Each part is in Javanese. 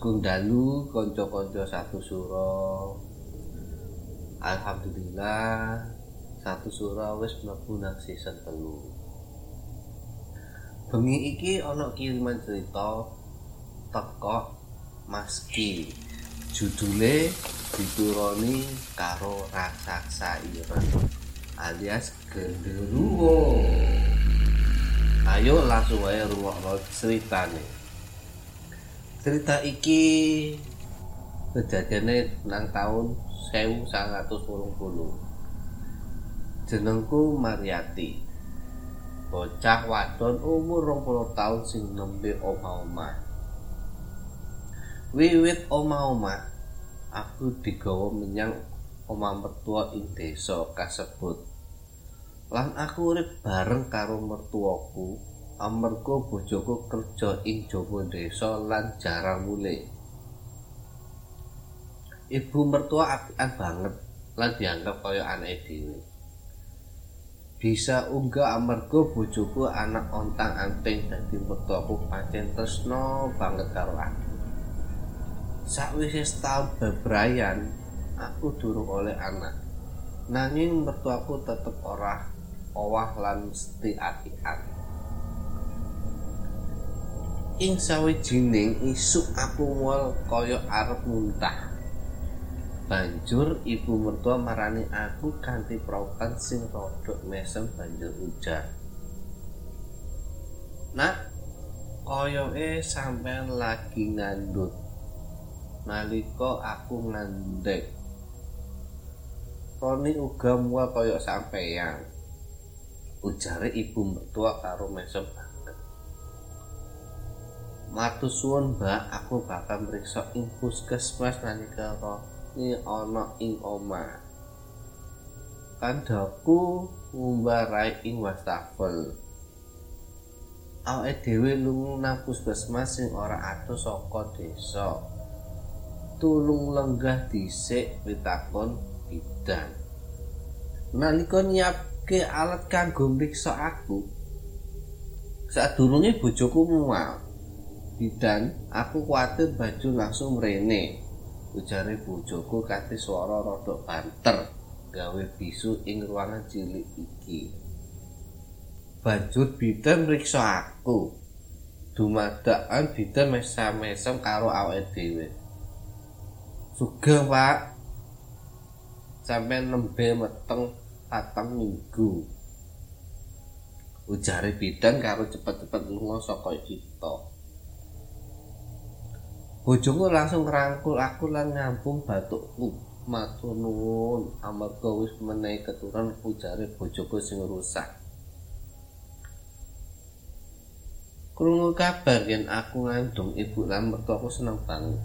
Sugeng dalu konco-konco satu suro Alhamdulillah satu suro wis mlebu nang season telu. Bengi iki ana kiriman cerita teko Maski. Judule dituroni karo raksasa ireng alias genderuwo. Ayo langsung aja rungokno ceritane cerita iki kejadiannya nang tahun 1980 jenengku Mariati. Bocah wadon umur 20 tahun sing nembe omah-omah. Wiwit omah-omah aku digawa menyang omah mertua ing desa kasebut. Lan aku urip bareng karo mertuaku amarga bojoku kerja ing jaba desa lan jarang mulih ibu mertua apian banget lan dianggap kaya anake dhewe. Bisa uga amarga bojoku anak ontang-anting dadi mertuaku pancen tresno banget karo aku. Sakwise setahun bebrayan aku durung oleh anak. Nanging mertuaku tetep ora owah lan mesti apian ing sawijining isuk aku mual kaya arep muntah. Banjur ibu mertua marani aku kanthi propan sing rodok mesem banjur ujar. Nak koyoke sampean lagi ngandut nalika aku ngandek Roni uga mual kaya sampeyan. Ujare ibu mertua karo mesem Matur suwun Mbak. Aku bakal mriksa ing puskesmas nalika Roni ana ing omah. Kandaku ngumbarai ing wastafel. Awake dhewe lunga nang puskesmas sing ora adoh saka desa. Tulung lenggah dhisik pitakon bidan. Nalika nyiapke alat kanggo mriksa aku sadurunge bojoku mual bidan aku kuatir baju langsung mrene. Ujare bojoku kanthi swara rada banter gawe bisu ing ruangan cilik iki. Banjur bidan mriksa aku. Dumadakan bidan mesam-mesam karo awake dhewe. Suga pak. Sampai nembe meteng patang minggu. Ujari bidan karo cepet-cepet lunga saka kita Bojoku langsung ngerangkul aku lan ngampung batukku. Matur nuwun amarga wis menehi keturunan ujare bojoku sing rusak. Krungu kabar yen aku ngandung ibu lan mertuaku seneng banget.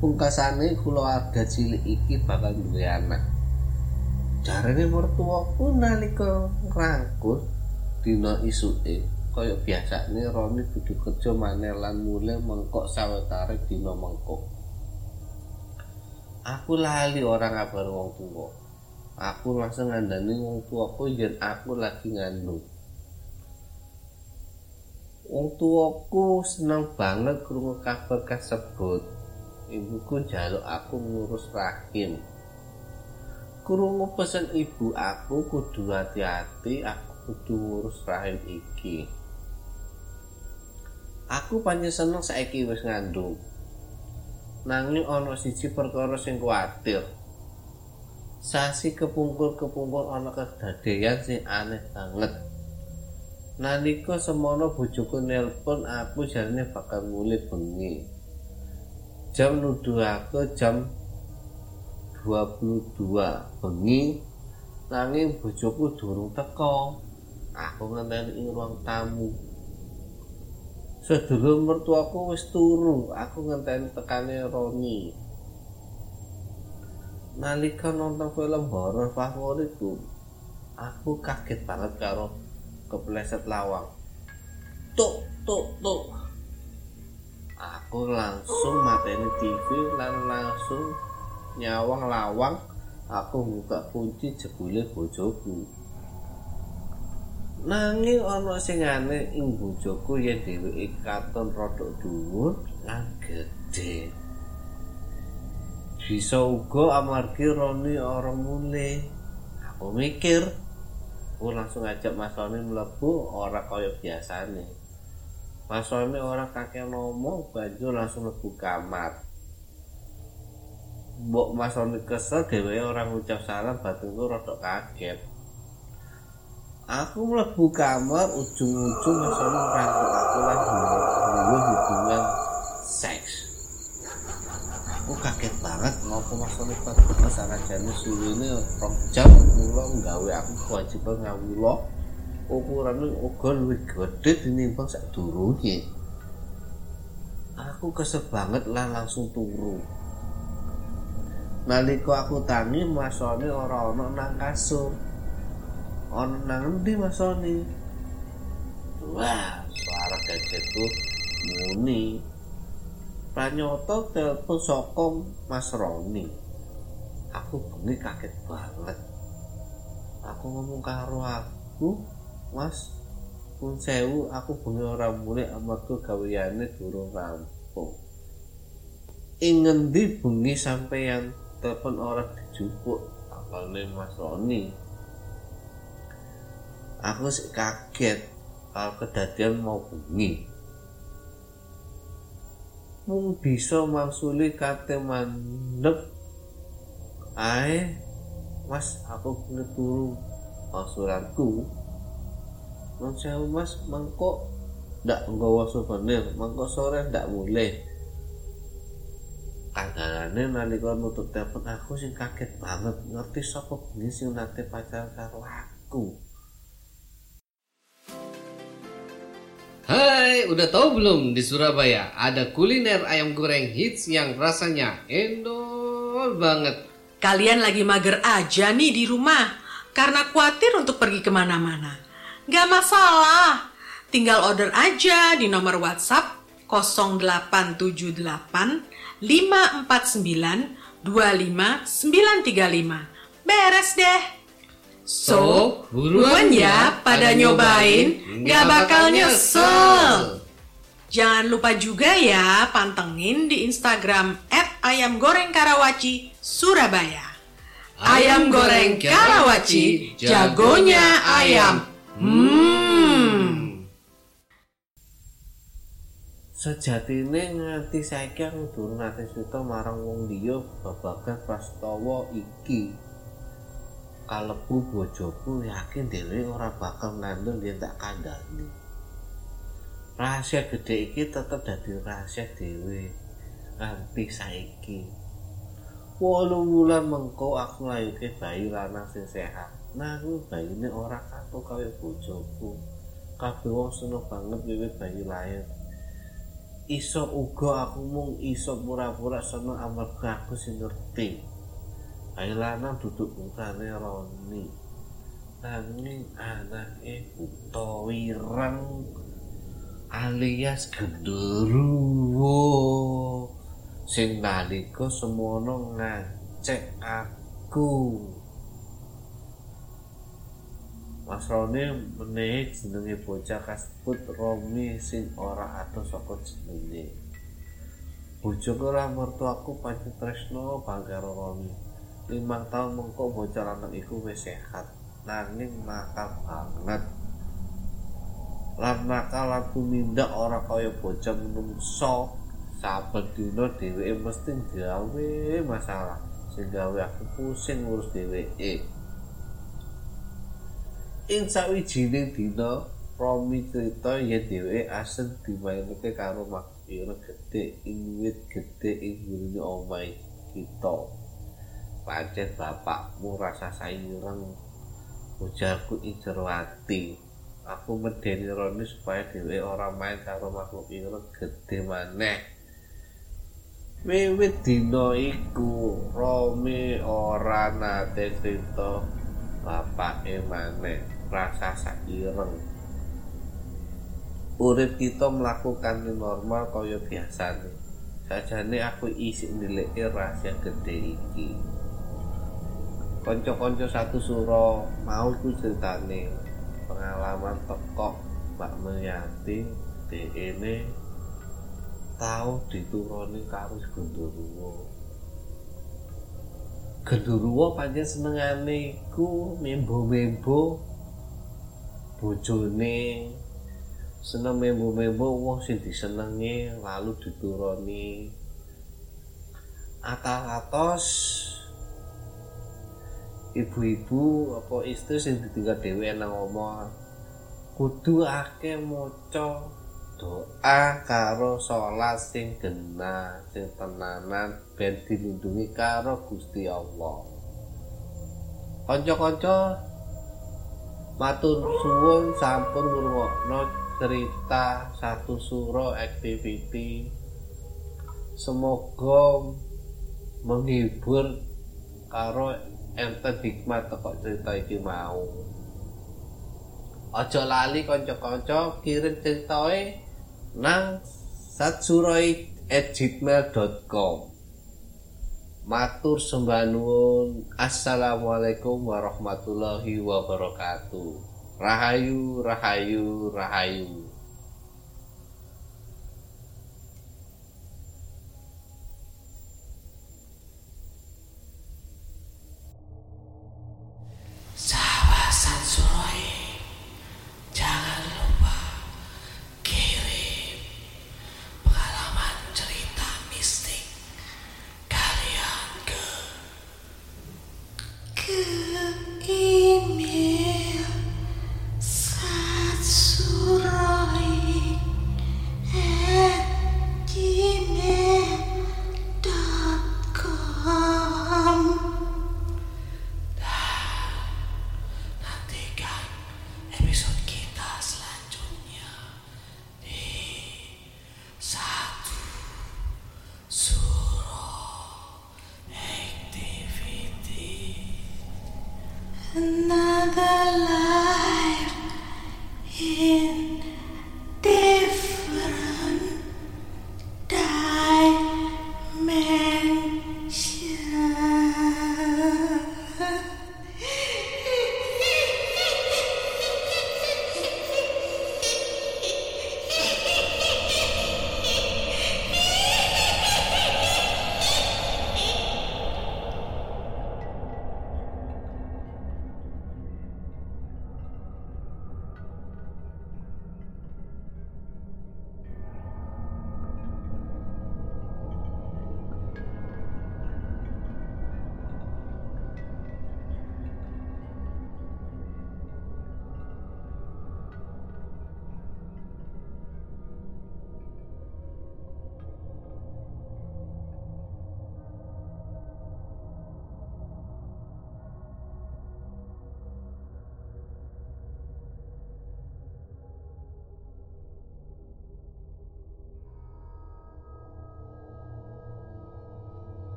Pungkasane keluarga cilik iki bakal duwe anak. Jarane mertuaku nalika ngrangkul dina isuke kaya biasane Roni kudu kerja maneh lan mulai mengkok sawetare dina mengkok. Aku lali ora ngabar wong tuwa. Aku langsung ngandani wong tuaku yen aku lagi ngandung. Wong tuaku seneng banget krungu kabar kasebut. ibuku jaluk aku ngurus rahim krungu pesen ibu aku kudu hati-hati aku kudu ngurus rahim iki aku pancen seneng saiki wis ngandung. Nanging ana siji perkara sing kuwatir. Sasi kepungkur-kepungkur ana kedadean sing aneh banget. Nalika semono bojoku nelpon aku jarine bakal mulai bengi. Jam nuduhake jam 22 bengi nanging bojoku durung teko. Aku ngenteni ruang tamu sedulur mertuaku wis turu. Aku ngenteni tekane Roni. Nalika nonton film horor favoritku aku kaget banget karo kepleset lawang. Tuk tuk tuk. Aku langsung mateni TV lan langsung nyawang lawang. Aku buka kunci jebule bojoku nanging ana sing aneh ing bojoku yen dheweke katon rodok dhuwur lan gedhe. Bisa uga amargi Roni orang mule. Aku mikir aku langsung ngajak Mas Roni mlebu ora kaya biasane. Mas Roni ora kakek ngomong banjur langsung mlebu kamar. Mbok Mas Roni kesel dheweke ora ngucap salam batinku rada kaget Aku mlebu kamar ujung-ujung Mas Roni rangkul aku lan duwe hubungan seks. Aku kaget banget ngopo Mas Roni banget sarajane suwene rong jam kula nggawe aku kewajiban ngawula ukurane uga luwih gedhe tinimbang sadurunge aku kesel banget lah langsung turu. Nalika aku tangi Mas Roni ora ana nang kasur ana nang endi Mas Roni wah suara gadgetku muni Pranyoto telepon sokong Mas Roni. Aku bengi kaget banget. Aku ngomong karo aku, Mas, pun sewu aku bengi ora mulih amarga gaweane durung rampung. Ing ngendi bengi sampeyan telepon ora dijupuk apalne Mas Roni. Aku kaget kalau mau bengi. mung bisa mangsuli kate mandep ae mas aku kene turu mangsulanku sewu mas mengko ndak nggawa souvenir mengko sore ndak mulai kandangane nalika nutup telepon aku sing kaget banget ngerti sapa bengi sing nate pacaran karo aku udah tahu belum di Surabaya ada kuliner ayam goreng hits yang rasanya endol banget. Kalian lagi mager aja nih di rumah karena khawatir untuk pergi ke mana-mana. Gak masalah, tinggal order aja di nomor WhatsApp 0878 549 25935. Beres deh. So, buruan ya pada nyobain, gak bakal nyesel. Jangan lupa juga ya pantengin di Instagram ayam goreng Karawaci Surabaya. Ayam goreng Karawaci, jagonya ayam. Hmm. Sejatine nganti saiki aku durung nate sita marang wong liya babagan prastawa iki. kalebu bojoku yakin dhewe ora bakal ngandel yen tak kandhani. Rahasia gede iki tetep dadi rahasia dhewe nganti saiki. Wolu wulan mengko aku nglayuke bayi lanang sing sehat. Nanging bayine ora katok kaya bojoku. Kabeh wong seneng banget wiwit bayi lahir. Iso uga aku mung iso pura-pura seneng amarga aku sing ngerti. Ayo lanang duduk bungkane Roni. Nanging anake buta wireng alias genderuwo sing nalika semono ngacek aku. Mas Roni menehi jenenge bocah kasebut Romi sing ora adoh saka jenenge. Bojoku lah mertuaku pancen tresno bangga karo Romi. limang tahun mengko bocah lanang iku wis sehat nanging nakal banget lan nakal lan tumindak ora kaya bocah menungso. Saben dina dheweke mesti gawe masalah sing gawe aku pusing ngurus dheweke. Ing sawijining dina Romi cerita ya dheweke aseng dimainke karo makira gedhe ing wit gedhe ing gurine omahe kita pancen bapakmu rasa saireng ujarku ing jero ati aku medeni Roni supaya dhewe ora main karo makhluk ireng gedhe maneh. Wiwit dina iku Romi ora nate cerita bapake maneh rasa sakireng. Urip kita melakukan normal kaya biasane. Sajane aku isik nilike rahasia gede iki. Kanca-kanca satu suro mau ku ceritane pengalaman teko Mbak Meyati DN tau dituruni karo Gondoruwo Gondoruwo pancen senengane iku membo-membo bojone seneng membo-membo wong sing disenengi lalu dituruni. Atas-atas ibu-ibu apa istri sing ditinggal dhewe nang omah. Kudu akeh maca doa karo salat sing genah sing tenanan ben dilindungi karo Gusti Allah. Kanca-kanca matur suwun sampun ngrungokno cerita satu suro activity. Semoga menghibur karo enten hikmat teko cerita iki mau. Aja lali kanca-kanca kirim ceritae nang satsuroi@gmail.com. Matur sembah. Assalamualaikum warahmatullahi wabarakatuh. Rahayu, rahayu, rahayu. falso.